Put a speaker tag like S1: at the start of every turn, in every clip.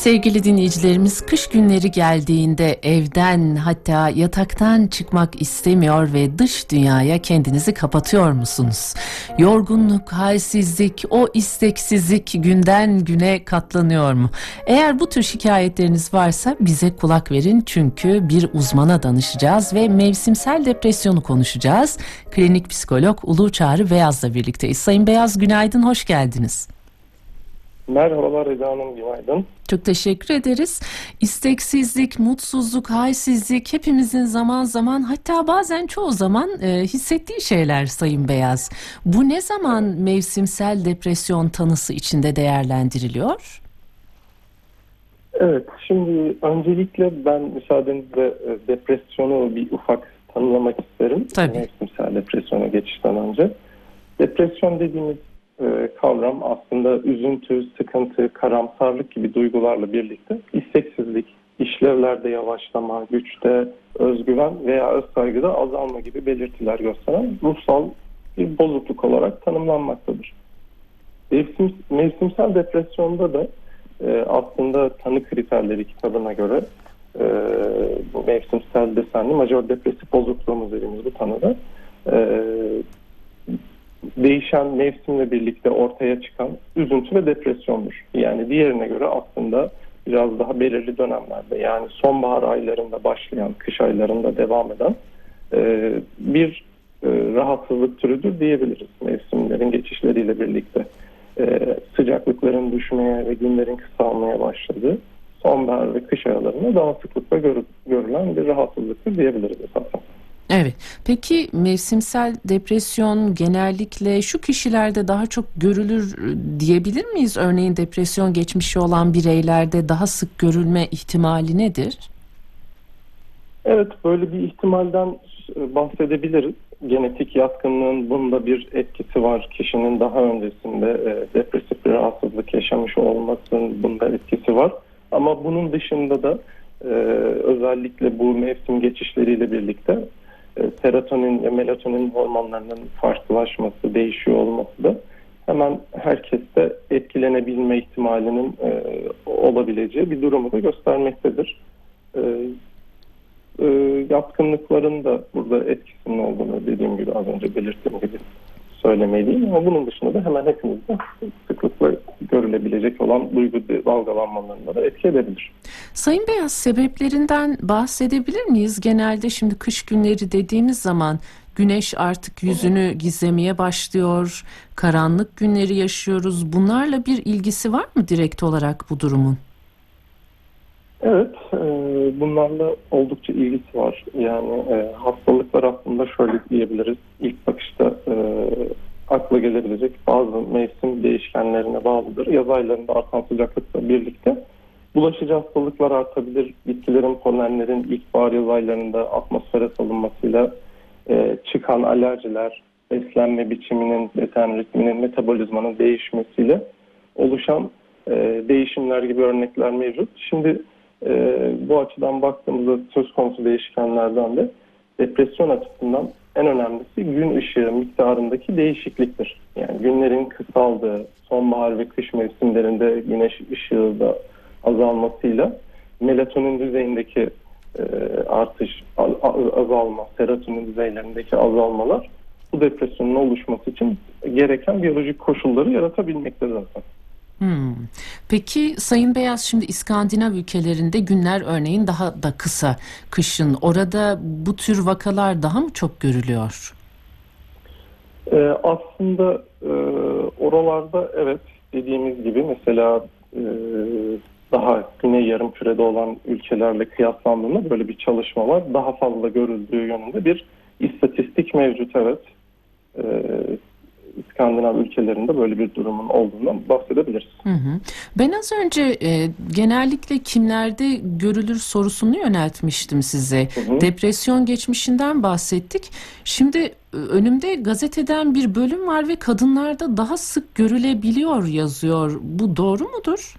S1: Sevgili dinleyicilerimiz kış günleri geldiğinde evden hatta yataktan çıkmak istemiyor ve dış dünyaya kendinizi kapatıyor musunuz? Yorgunluk, halsizlik, o isteksizlik günden güne katlanıyor mu? Eğer bu tür şikayetleriniz varsa bize kulak verin çünkü bir uzmana danışacağız ve mevsimsel depresyonu konuşacağız. Klinik psikolog Ulu Çağrı Beyaz'la birlikteyiz. Sayın Beyaz günaydın, hoş geldiniz.
S2: Merhabalar Eda Hanım, günaydın.
S1: Çok teşekkür ederiz. İsteksizlik, mutsuzluk, halsizlik hepimizin zaman zaman hatta bazen çoğu zaman e, hissettiği şeyler Sayın Beyaz. Bu ne zaman mevsimsel depresyon tanısı içinde değerlendiriliyor?
S2: Evet, şimdi öncelikle ben müsaadenizle e, depresyonu bir ufak tanımlamak isterim.
S1: Tabii.
S2: Mevsimsel depresyona geçişten önce. Depresyon dediğimiz e, kavram aslında üzüntü, sıkıntı, karamsarlık gibi duygularla birlikte isteksizlik, işlevlerde yavaşlama, güçte, özgüven veya öz saygıda azalma gibi belirtiler gösteren ruhsal bir bozukluk olarak tanımlanmaktadır. Mevsim, mevsimsel depresyonda da e, aslında tanı kriterleri kitabına göre e, bu mevsimsel desenli majör depresif bozukluğumuz dediğimiz bu tanıda e, değişen mevsimle birlikte ortaya çıkan üzüntü ve depresyondur. Yani diğerine göre aslında biraz daha belirli dönemlerde yani sonbahar aylarında başlayan, kış aylarında devam eden e, bir e, rahatsızlık türüdür diyebiliriz mevsimlerin geçişleriyle birlikte. E, sıcaklıkların düşmeye ve günlerin kısalmaya başladığı sonbahar ve kış aylarında daha sıklıkla görülen bir rahatsızlıktır diyebiliriz esasen.
S1: Evet. Peki mevsimsel depresyon genellikle şu kişilerde daha çok görülür diyebilir miyiz? Örneğin depresyon geçmişi olan bireylerde daha sık görülme ihtimali nedir?
S2: Evet, böyle bir ihtimalden e, bahsedebiliriz. Genetik yatkınlığın bunda bir etkisi var. Kişinin daha öncesinde e, depresif bir rahatsızlık yaşamış olmasının bunda etkisi var. Ama bunun dışında da e, özellikle bu mevsim geçişleriyle birlikte e, serotonin ve melatonin hormonlarının farklılaşması, değişiyor olması da hemen herkeste etkilenebilme ihtimalinin e, olabileceği bir durumu da göstermektedir. E, e, yatkınlıkların da burada etkisinin olduğunu dediğim gibi az önce belirttiğim gibi söylemeliyim ama bunun dışında da hemen hepimizde sıklıkla görülebilecek olan duygu dalgalanmalarına da etki edebilir.
S1: Sayın Beyaz sebeplerinden bahsedebilir miyiz? Genelde şimdi kış günleri dediğimiz zaman güneş artık yüzünü gizlemeye başlıyor, karanlık günleri yaşıyoruz. Bunlarla bir ilgisi var mı direkt olarak bu durumun?
S2: Evet, e, bunlarla oldukça ilgisi var. Yani e, hastalıklar aslında şöyle diyebiliriz. İlk bakışta e, akla gelebilecek bazı mevsim değişkenlerine bağlıdır. Yaz aylarında artan sıcaklıkla birlikte bulaşıcı hastalıklar artabilir. Bitkilerin, polenlerin ilkbahar yaz aylarında atmosfere salınmasıyla e, çıkan alerjiler, beslenme biçiminin, beten ritminin, metabolizmanın değişmesiyle oluşan e, değişimler gibi örnekler mevcut. Şimdi e, bu açıdan baktığımızda söz konusu değişkenlerden de depresyon açısından en önemlisi gün ışığı miktarındaki değişikliktir. Yani günlerin kısaldığı, sonbahar ve kış mevsimlerinde güneş ışığı da azalmasıyla melatonin düzeyindeki e, artış, azalma, serotonin düzeylerindeki azalmalar bu depresyonun oluşması için gereken biyolojik koşulları yaratabilmekte zaten.
S1: Hmm. Peki Sayın Beyaz şimdi İskandinav ülkelerinde günler örneğin daha da kısa kışın. Orada bu tür vakalar daha mı çok görülüyor?
S2: Ee, aslında e, oralarda evet dediğimiz gibi mesela e, daha güney yarım kürede olan ülkelerle kıyaslandığında böyle bir çalışma var. Daha fazla görüldüğü yönünde bir istatistik mevcut evet. E, İskandinav ülkelerinde böyle bir durumun olduğundan bahsedebiliriz. Hı hı.
S1: Ben az önce e, genellikle kimlerde görülür sorusunu yöneltmiştim size. Hı hı. Depresyon geçmişinden bahsettik. Şimdi e, önümde gazeteden bir bölüm var ve kadınlarda daha sık görülebiliyor yazıyor. Bu doğru mudur?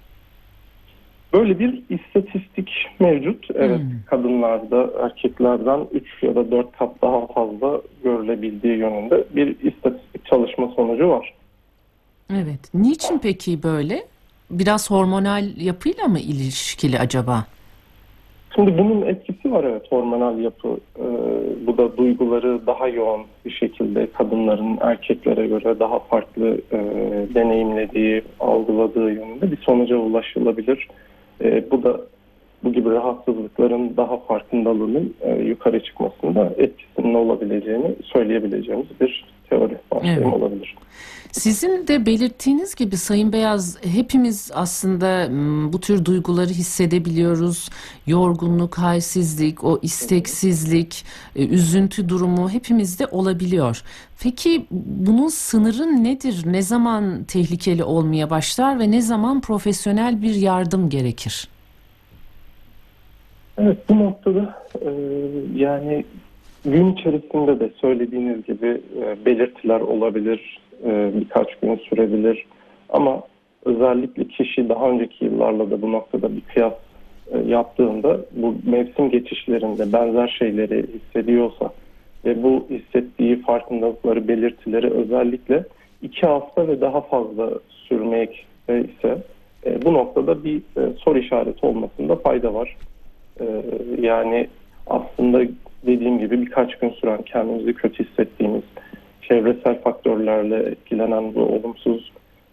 S2: Böyle bir istatistik mevcut. Evet hmm. kadınlarda erkeklerden 3 ya da 4 kat daha fazla görülebildiği yönünde bir istatistik çalışma sonucu var.
S1: Evet. Niçin peki böyle? biraz hormonal yapıyla mı ilişkili acaba?
S2: Şimdi bunun etkisi var evet hormonal yapı. Ee, bu da duyguları daha yoğun bir şekilde kadınların erkeklere göre daha farklı e, deneyimlediği, algıladığı yönünde bir sonuca ulaşılabilir. E, bu da bu gibi rahatsızlıkların daha farkındalığının e, yukarı çıkmasında etkisinin olabileceğini söyleyebileceğimiz bir teori varsayım evet. olabilir.
S1: Sizin de belirttiğiniz gibi Sayın Beyaz hepimiz aslında bu tür duyguları hissedebiliyoruz. Yorgunluk, halsizlik, o isteksizlik, e, üzüntü durumu hepimizde olabiliyor. Peki bunun sınırı nedir? Ne zaman tehlikeli olmaya başlar ve ne zaman profesyonel bir yardım gerekir?
S2: Evet bu noktada e, yani gün içerisinde de söylediğiniz gibi e, belirtiler olabilir, e, birkaç gün sürebilir. Ama özellikle kişi daha önceki yıllarla da bu noktada bir kıyas e, yaptığında bu mevsim geçişlerinde benzer şeyleri hissediyorsa ve bu hissettiği farkındalıkları, belirtileri özellikle iki hafta ve daha fazla sürmek ise bu noktada bir soru işareti olmasında fayda var. Yani aslında dediğim gibi birkaç gün süren kendimizi kötü hissettiğimiz çevresel faktörlerle etkilenen bu olumsuz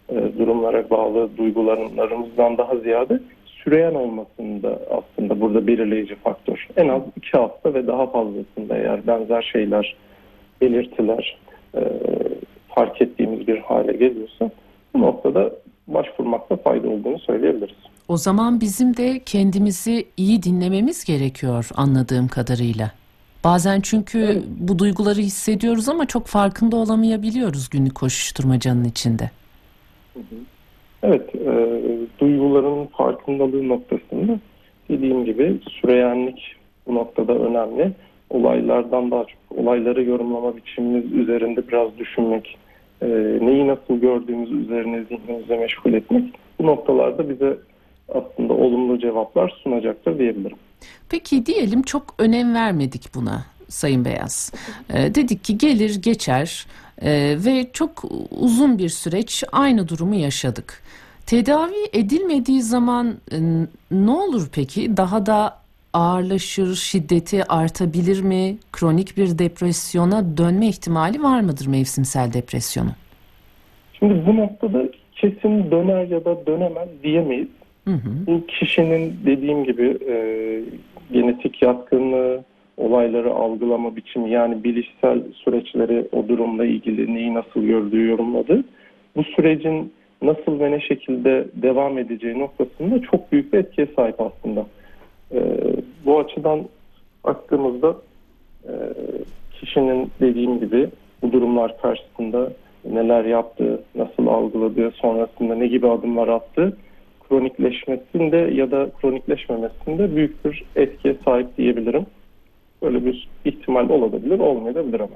S2: e, durumlara bağlı duygularımızdan daha ziyade süreyen olmasında aslında burada belirleyici faktör. En az iki hafta ve daha fazlasında eğer benzer şeyler, belirtiler e, fark ettiğimiz bir hale geliyorsa bu noktada başvurmakta fayda olduğunu söyleyebiliriz.
S1: O zaman bizim de kendimizi iyi dinlememiz gerekiyor anladığım kadarıyla. Bazen çünkü evet. bu duyguları hissediyoruz ama çok farkında olamayabiliyoruz günlük koşuşturmacanın içinde.
S2: Evet, e, duyguların farkındalığı noktasında dediğim gibi süreyenlik bu noktada önemli. Olaylardan daha çok olayları yorumlama biçimimiz üzerinde biraz düşünmek, e, neyi nasıl gördüğümüz üzerine zihnimizi meşgul etmek bu noktalarda bize aslında olumlu cevaplar sunacaktır diyebilirim.
S1: Peki diyelim çok önem vermedik buna Sayın Beyaz. E, dedik ki gelir geçer e, ve çok uzun bir süreç aynı durumu yaşadık. Tedavi edilmediği zaman e, ne olur peki? Daha da ağırlaşır, şiddeti artabilir mi? Kronik bir depresyona dönme ihtimali var mıdır mevsimsel depresyonu?
S2: Şimdi bu noktada kesin döner ya da dönemez diyemeyiz. Bu kişinin dediğim gibi e, genetik yatkınlığı, olayları algılama biçimi yani bilişsel süreçleri o durumla ilgili neyi nasıl gördüğü yorumladı. Bu sürecin nasıl ve ne şekilde devam edeceği noktasında çok büyük bir etkiye sahip aslında. E, bu açıdan baktığımızda e, kişinin dediğim gibi bu durumlar karşısında neler yaptığı, nasıl algıladığı, sonrasında ne gibi adımlar attığı kronikleşmesinde ya da kronikleşmemesinde büyük bir etkiye sahip diyebilirim. Böyle bir ihtimal olabilir, olmayabilir ama.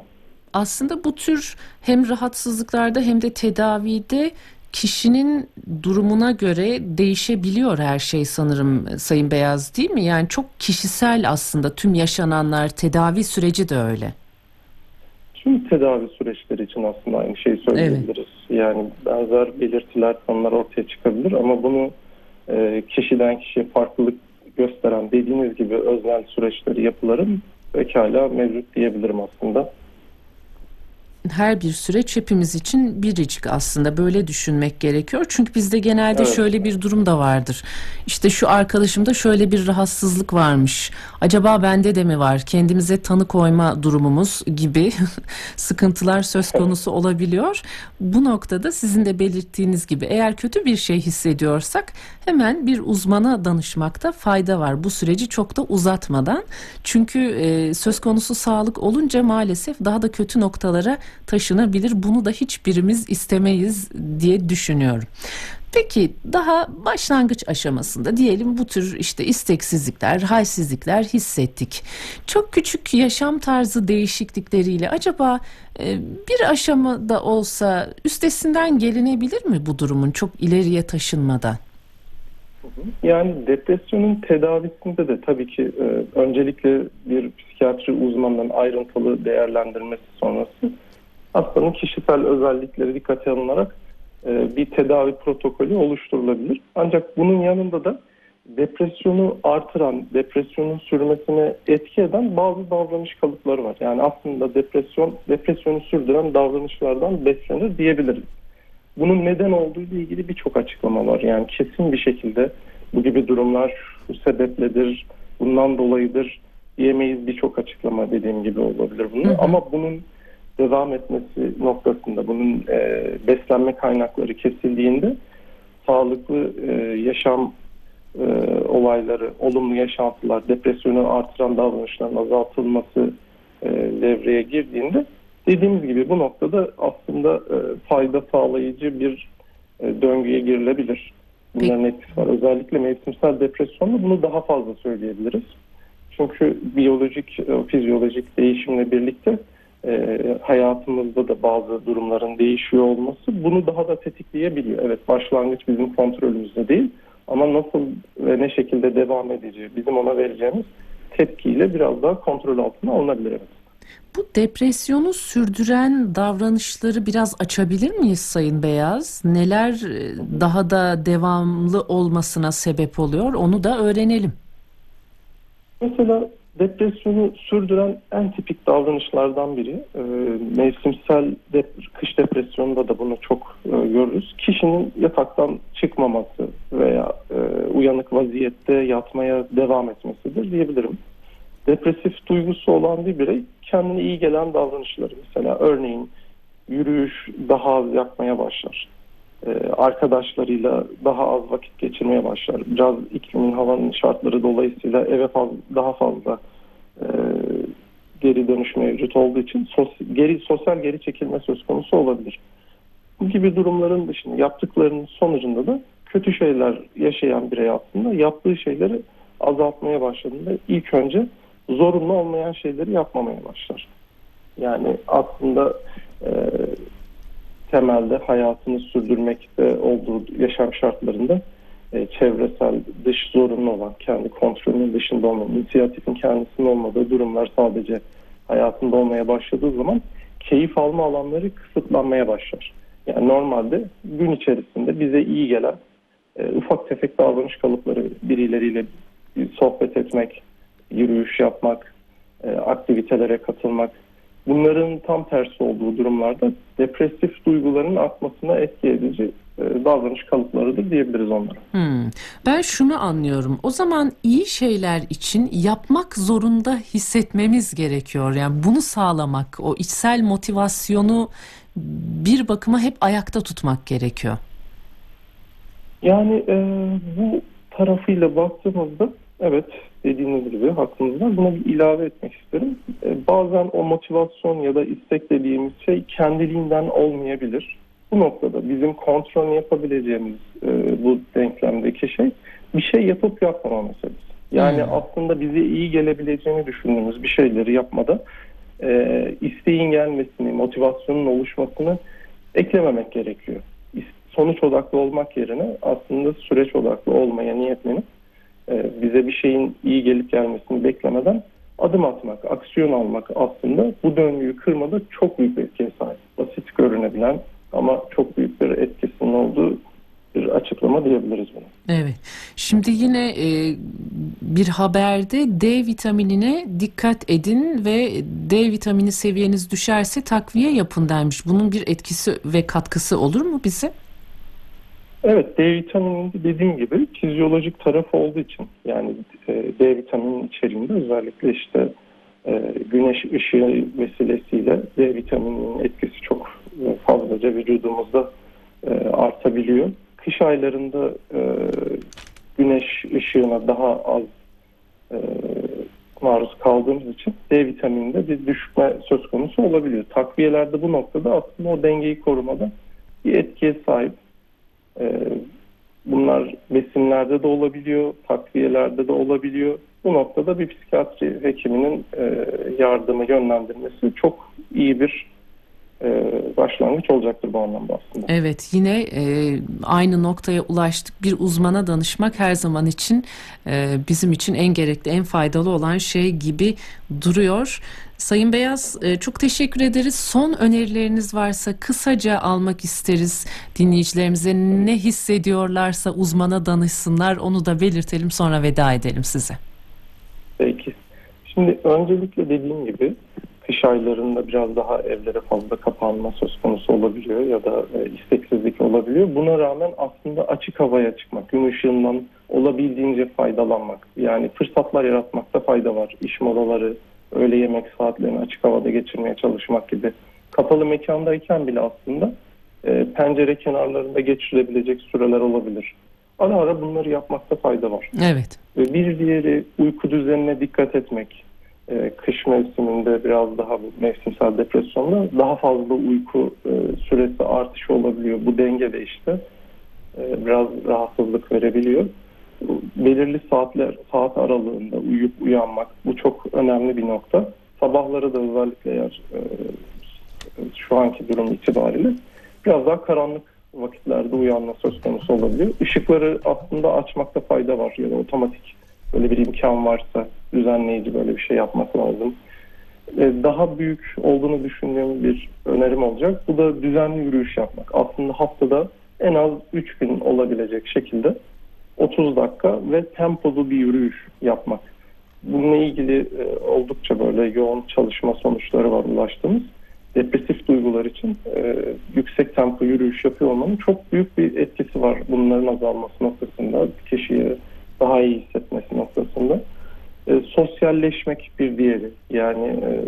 S1: Aslında bu tür hem rahatsızlıklarda hem de tedavide kişinin durumuna göre değişebiliyor her şey sanırım Sayın Beyaz değil mi? Yani çok kişisel aslında tüm yaşananlar, tedavi süreci de öyle.
S2: Tüm tedavi süreçleri için aslında aynı şeyi söyleyebiliriz. Evet. Yani benzer belirtiler, konular ortaya çıkabilir ama bunu e, kişiden kişiye farklılık gösteren dediğiniz gibi öznel süreçleri yapıların pekala mevcut diyebilirim aslında
S1: her bir süreç hepimiz için biricik aslında böyle düşünmek gerekiyor. Çünkü bizde genelde evet. şöyle bir durum da vardır. İşte şu arkadaşımda şöyle bir rahatsızlık varmış. Acaba bende de mi var? Kendimize tanı koyma durumumuz gibi sıkıntılar söz konusu olabiliyor. Bu noktada sizin de belirttiğiniz gibi eğer kötü bir şey hissediyorsak hemen bir uzmana danışmakta fayda var. Bu süreci çok da uzatmadan. Çünkü e, söz konusu sağlık olunca maalesef daha da kötü noktalara taşınabilir. Bunu da hiçbirimiz istemeyiz diye düşünüyorum. Peki daha başlangıç aşamasında diyelim bu tür işte isteksizlikler, halsizlikler hissettik. Çok küçük yaşam tarzı değişiklikleriyle acaba e, bir aşamada olsa üstesinden gelinebilir mi bu durumun çok ileriye taşınmadan?
S2: Yani depresyonun tedavisinde de tabii ki e, öncelikle bir psikiyatri uzmanının ayrıntılı değerlendirmesi sonrası hastanın kişisel özellikleri dikkate alınarak e, bir tedavi protokolü oluşturulabilir. Ancak bunun yanında da depresyonu artıran, depresyonun sürmesine etki eden bazı davranış kalıpları var. Yani aslında depresyon, depresyonu sürdüren davranışlardan beslenir diyebiliriz. Bunun neden olduğu ile ilgili birçok açıklama var. Yani kesin bir şekilde bu gibi durumlar bu sebepledir, bundan dolayıdır diyemeyiz birçok açıklama dediğim gibi olabilir bunun. Ama bunun devam etmesi noktasında bunun e, beslenme kaynakları kesildiğinde sağlıklı e, yaşam e, olayları, olumlu yaşantılar, depresyonu artıran davranışların azaltılması e, devreye girdiğinde dediğimiz gibi bu noktada aslında e, fayda sağlayıcı bir e, döngüye girilebilir. Bunların etkisi var. Özellikle mevsimsel depresyonda bunu daha fazla söyleyebiliriz. Çünkü biyolojik, e, fizyolojik değişimle birlikte e, hayatımızda da bazı durumların değişiyor olması bunu daha da tetikleyebiliyor. Evet başlangıç bizim kontrolümüzde değil ama nasıl ve ne şekilde devam edeceği bizim ona vereceğimiz tepkiyle biraz daha kontrol altına alınabilir. Evet.
S1: Bu depresyonu sürdüren davranışları biraz açabilir miyiz Sayın Beyaz? Neler e, daha da devamlı olmasına sebep oluyor onu da öğrenelim.
S2: Mesela depresyonu sürdüren en tipik davranışlardan biri e, mevsimsel dep kış depresyonunda da bunu çok e, görürüz. Kişinin yataktan çıkmaması veya e, uyanık vaziyette yatmaya devam etmesidir diyebilirim. Depresif duygusu olan bir birey kendine iyi gelen davranışları mesela örneğin yürüyüş daha az yapmaya başlar. Ee, arkadaşlarıyla daha az vakit geçirmeye başlar. Biraz iklimin havanın şartları dolayısıyla eve fazla, daha fazla e, geri dönüş mevcut olduğu için sos, geri sosyal geri çekilme söz konusu olabilir. Bu gibi durumların dışında yaptıklarının sonucunda da kötü şeyler yaşayan birey aslında yaptığı şeyleri azaltmaya başladığında ilk önce zorunlu olmayan şeyleri yapmamaya başlar. Yani aslında e, temelde hayatını sürdürmekte olduğu yaşam şartlarında e, çevresel dış zorunlu olan kendi kontrolünün dışında olmayan inisiyatifin kendisinin olmadığı durumlar sadece hayatında olmaya başladığı zaman keyif alma alanları kısıtlanmaya başlar. Yani normalde gün içerisinde bize iyi gelen e, ufak tefek davranış kalıpları birileriyle sohbet etmek, yürüyüş yapmak, e, aktivitelere katılmak. Bunların tam tersi olduğu durumlarda depresif duyguların artmasına etki edici e, davranış kalıplarıdır diyebiliriz onlara.
S1: Hmm. Ben şunu anlıyorum. O zaman iyi şeyler için yapmak zorunda hissetmemiz gerekiyor. Yani bunu sağlamak, o içsel motivasyonu bir bakıma hep ayakta tutmak gerekiyor.
S2: Yani e, bu tarafıyla baktığımızda evet dediğiniz gibi hakkınız var. Buna bir ilave etmek isterim. E, bazen o motivasyon ya da istek dediğimiz şey kendiliğinden olmayabilir. Bu noktada bizim kontrol yapabileceğimiz e, bu denklemdeki şey bir şey yapıp yapmama meselesi. Yani hmm. aslında bize iyi gelebileceğini düşündüğümüz bir şeyleri yapmada e, isteğin gelmesini, motivasyonun oluşmasını eklememek gerekiyor. Sonuç odaklı olmak yerine aslında süreç odaklı olmaya niyetlenip bize bir şeyin iyi gelip gelmesini beklemeden adım atmak, aksiyon almak aslında bu döngüyü kırmada çok büyük bir etkiye sahip. Basit görünebilen ama çok büyük bir etkisinin olduğu bir açıklama diyebiliriz buna.
S1: Evet. Şimdi yine e, bir haberde D vitaminine dikkat edin ve D vitamini seviyeniz düşerse takviye yapın denmiş. Bunun bir etkisi ve katkısı olur mu bize?
S2: Evet D vitamini dediğim gibi fizyolojik tarafı olduğu için yani e, D vitaminin içeriğinde özellikle işte e, güneş ışığı vesilesiyle D vitamininin etkisi çok e, fazlaca vücudumuzda artabiliyor. Kış aylarında güneş ışığına daha az maruz kaldığımız için D vitamininde bir düşme söz konusu olabiliyor. Takviyelerde bu noktada aslında o dengeyi korumada bir etkiye sahip. Ee, bunlar besinlerde de olabiliyor, takviyelerde de olabiliyor. Bu noktada bir psikiyatri hekiminin e, yardımı yönlendirmesi çok iyi bir başlangıç olacaktır bu anlamda aslında.
S1: Evet yine e, aynı noktaya ulaştık. Bir uzmana danışmak her zaman için e, bizim için en gerekli, en faydalı olan şey gibi duruyor. Sayın Beyaz e, çok teşekkür ederiz. Son önerileriniz varsa kısaca almak isteriz. Dinleyicilerimize ne hissediyorlarsa uzmana danışsınlar onu da belirtelim sonra veda edelim size.
S2: Peki. Şimdi öncelikle dediğim gibi kış aylarında biraz daha evlere fazla kapanma söz konusu olabiliyor ya da e, isteksizlik olabiliyor. Buna rağmen aslında açık havaya çıkmak, gün ışığından olabildiğince faydalanmak. Yani fırsatlar yaratmakta fayda var. İş molaları, öğle yemek saatlerini açık havada geçirmeye çalışmak gibi. Kapalı mekandayken bile aslında e, pencere kenarlarında geçirilebilecek süreler olabilir. Ara ara bunları yapmakta fayda var.
S1: Evet.
S2: Ve bir diğeri uyku düzenine dikkat etmek. Ee, kış mevsiminde biraz daha mevsimsel depresyonda daha fazla uyku e, süresi artışı olabiliyor. Bu denge de işte e, biraz rahatsızlık verebiliyor. Belirli saatler saat aralığında uyuyup uyanmak bu çok önemli bir nokta. Sabahları da özellikle eğer e, şu anki durum itibariyle biraz daha karanlık vakitlerde uyanma söz konusu olabiliyor. Işıkları aslında açmakta fayda var ya da otomatik böyle bir imkan varsa düzenleyici böyle bir şey yapmak lazım. Ee, daha büyük olduğunu düşündüğüm bir önerim olacak. Bu da düzenli yürüyüş yapmak. Aslında haftada en az 3 gün olabilecek şekilde 30 dakika ve tempolu bir yürüyüş yapmak. Bununla ilgili e, oldukça böyle yoğun çalışma sonuçları var ulaştığımız. Depresif duygular için e, yüksek tempo yürüyüş yapıyor olmanın çok büyük bir etkisi var bunların azalması noktasında. Kişiye daha iyi hissetmesi noktasında. E, sosyalleşmek bir diğeri. Yani e,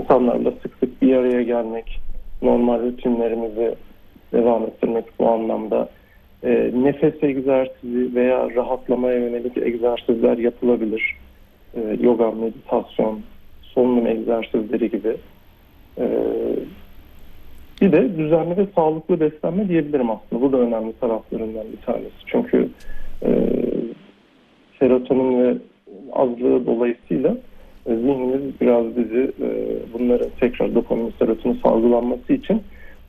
S2: insanlarla sık sık bir araya gelmek, normal rutinlerimizi devam ettirmek bu anlamda. E, nefes egzersizi veya rahatlamaya yönelik egzersizler yapılabilir. E, yoga, meditasyon, solunum egzersizleri gibi. E, bir de düzenli ve sağlıklı beslenme diyebilirim aslında. Bu da önemli taraflarından bir tanesi. Çünkü e, serotonin ve azlığı dolayısıyla e, zihnimiz biraz bizi e, bunların tekrar dopamin serotonin salgılanması için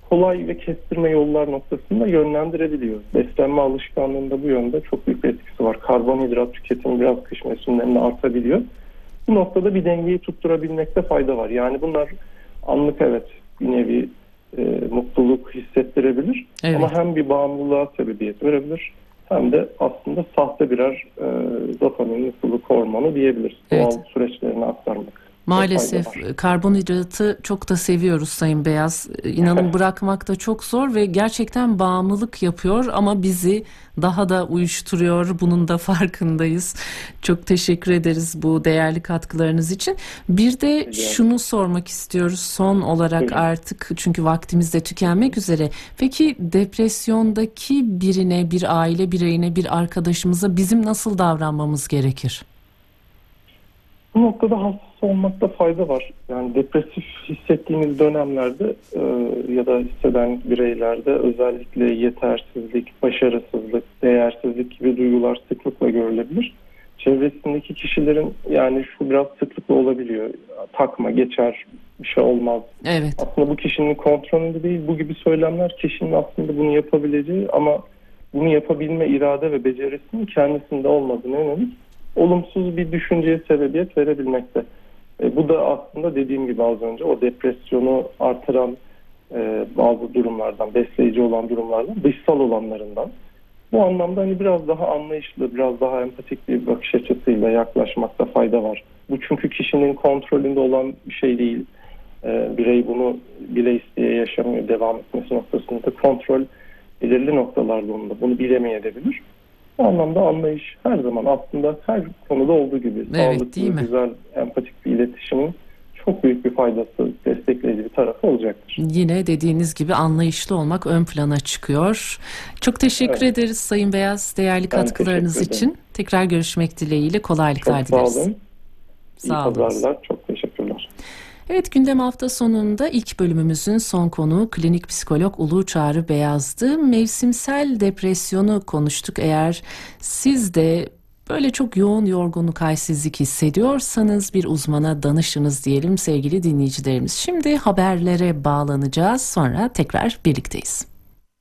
S2: kolay ve kestirme yollar noktasında yönlendirebiliyor. Beslenme alışkanlığında bu yönde çok büyük bir etkisi var. Karbonhidrat tüketimi biraz kış mevsimlerinde artabiliyor. Bu noktada bir dengeyi tutturabilmekte fayda var. Yani bunlar anlık evet bir nevi e, mutluluk hissettirebilir. Evet. Ama hem bir bağımlılığa sebebiyet verebilir hem de aslında sahte birer e, dopamin mutluluk hormonu diyebiliriz. Evet. Doğal süreçlerini aktarmak.
S1: Maalesef karbonhidratı çok da seviyoruz Sayın Beyaz. İnanın bırakmak da çok zor ve gerçekten bağımlılık yapıyor ama bizi daha da uyuşturuyor. Bunun da farkındayız. Çok teşekkür ederiz bu değerli katkılarınız için. Bir de şunu sormak istiyoruz son olarak artık çünkü vaktimiz de tükenmek üzere. Peki depresyondaki birine, bir aile bireyine, bir arkadaşımıza bizim nasıl davranmamız gerekir?
S2: Bu noktada hassas olmakta fayda var. Yani depresif hissettiğimiz dönemlerde e, ya da hisseden bireylerde özellikle yetersizlik, başarısızlık, değersizlik gibi duygular sıklıkla görülebilir. Çevresindeki kişilerin yani şu biraz sıklıkla olabiliyor. Takma, geçer, bir şey olmaz.
S1: Evet.
S2: Aslında bu kişinin kontrolünde değil. Bu gibi söylemler kişinin aslında bunu yapabileceği ama bunu yapabilme irade ve becerisinin kendisinde olmadığını yönelik olumsuz bir düşünceye sebebiyet verebilmekte. E, bu da aslında dediğim gibi az önce o depresyonu artıran e, bazı durumlardan, besleyici olan durumlardan, dışsal olanlarından. Bu anlamda hani biraz daha anlayışlı, biraz daha empatik bir bakış açısıyla yaklaşmakta fayda var. Bu çünkü kişinin kontrolünde olan bir şey değil. E, birey bunu bile isteye yaşamıyor, devam etmesi noktasında kontrol belirli noktalarda onda. Bunu bilemeyebilir. Bu anlamda anlayış her zaman aslında her konuda olduğu gibi
S1: evet, sağlıklı,
S2: güzel, empatik bir iletişimin çok büyük bir faydası, destekleyici bir tarafı olacaktır.
S1: Yine dediğiniz gibi anlayışlı olmak ön plana çıkıyor. Çok teşekkür evet. ederiz Sayın Beyaz değerli ben katkılarınız için. Tekrar görüşmek dileğiyle kolaylıklar
S2: çok
S1: dileriz.
S2: Sağ olun. Sağ İyi olun. pazarlar. Çok.
S1: Evet gündem hafta sonunda ilk bölümümüzün son konu klinik psikolog Ulu Çağrı Beyaz'dı. Mevsimsel depresyonu konuştuk. Eğer siz de Böyle çok yoğun yorgunluk, halsizlik hissediyorsanız bir uzmana danışınız diyelim sevgili dinleyicilerimiz. Şimdi haberlere bağlanacağız sonra tekrar birlikteyiz.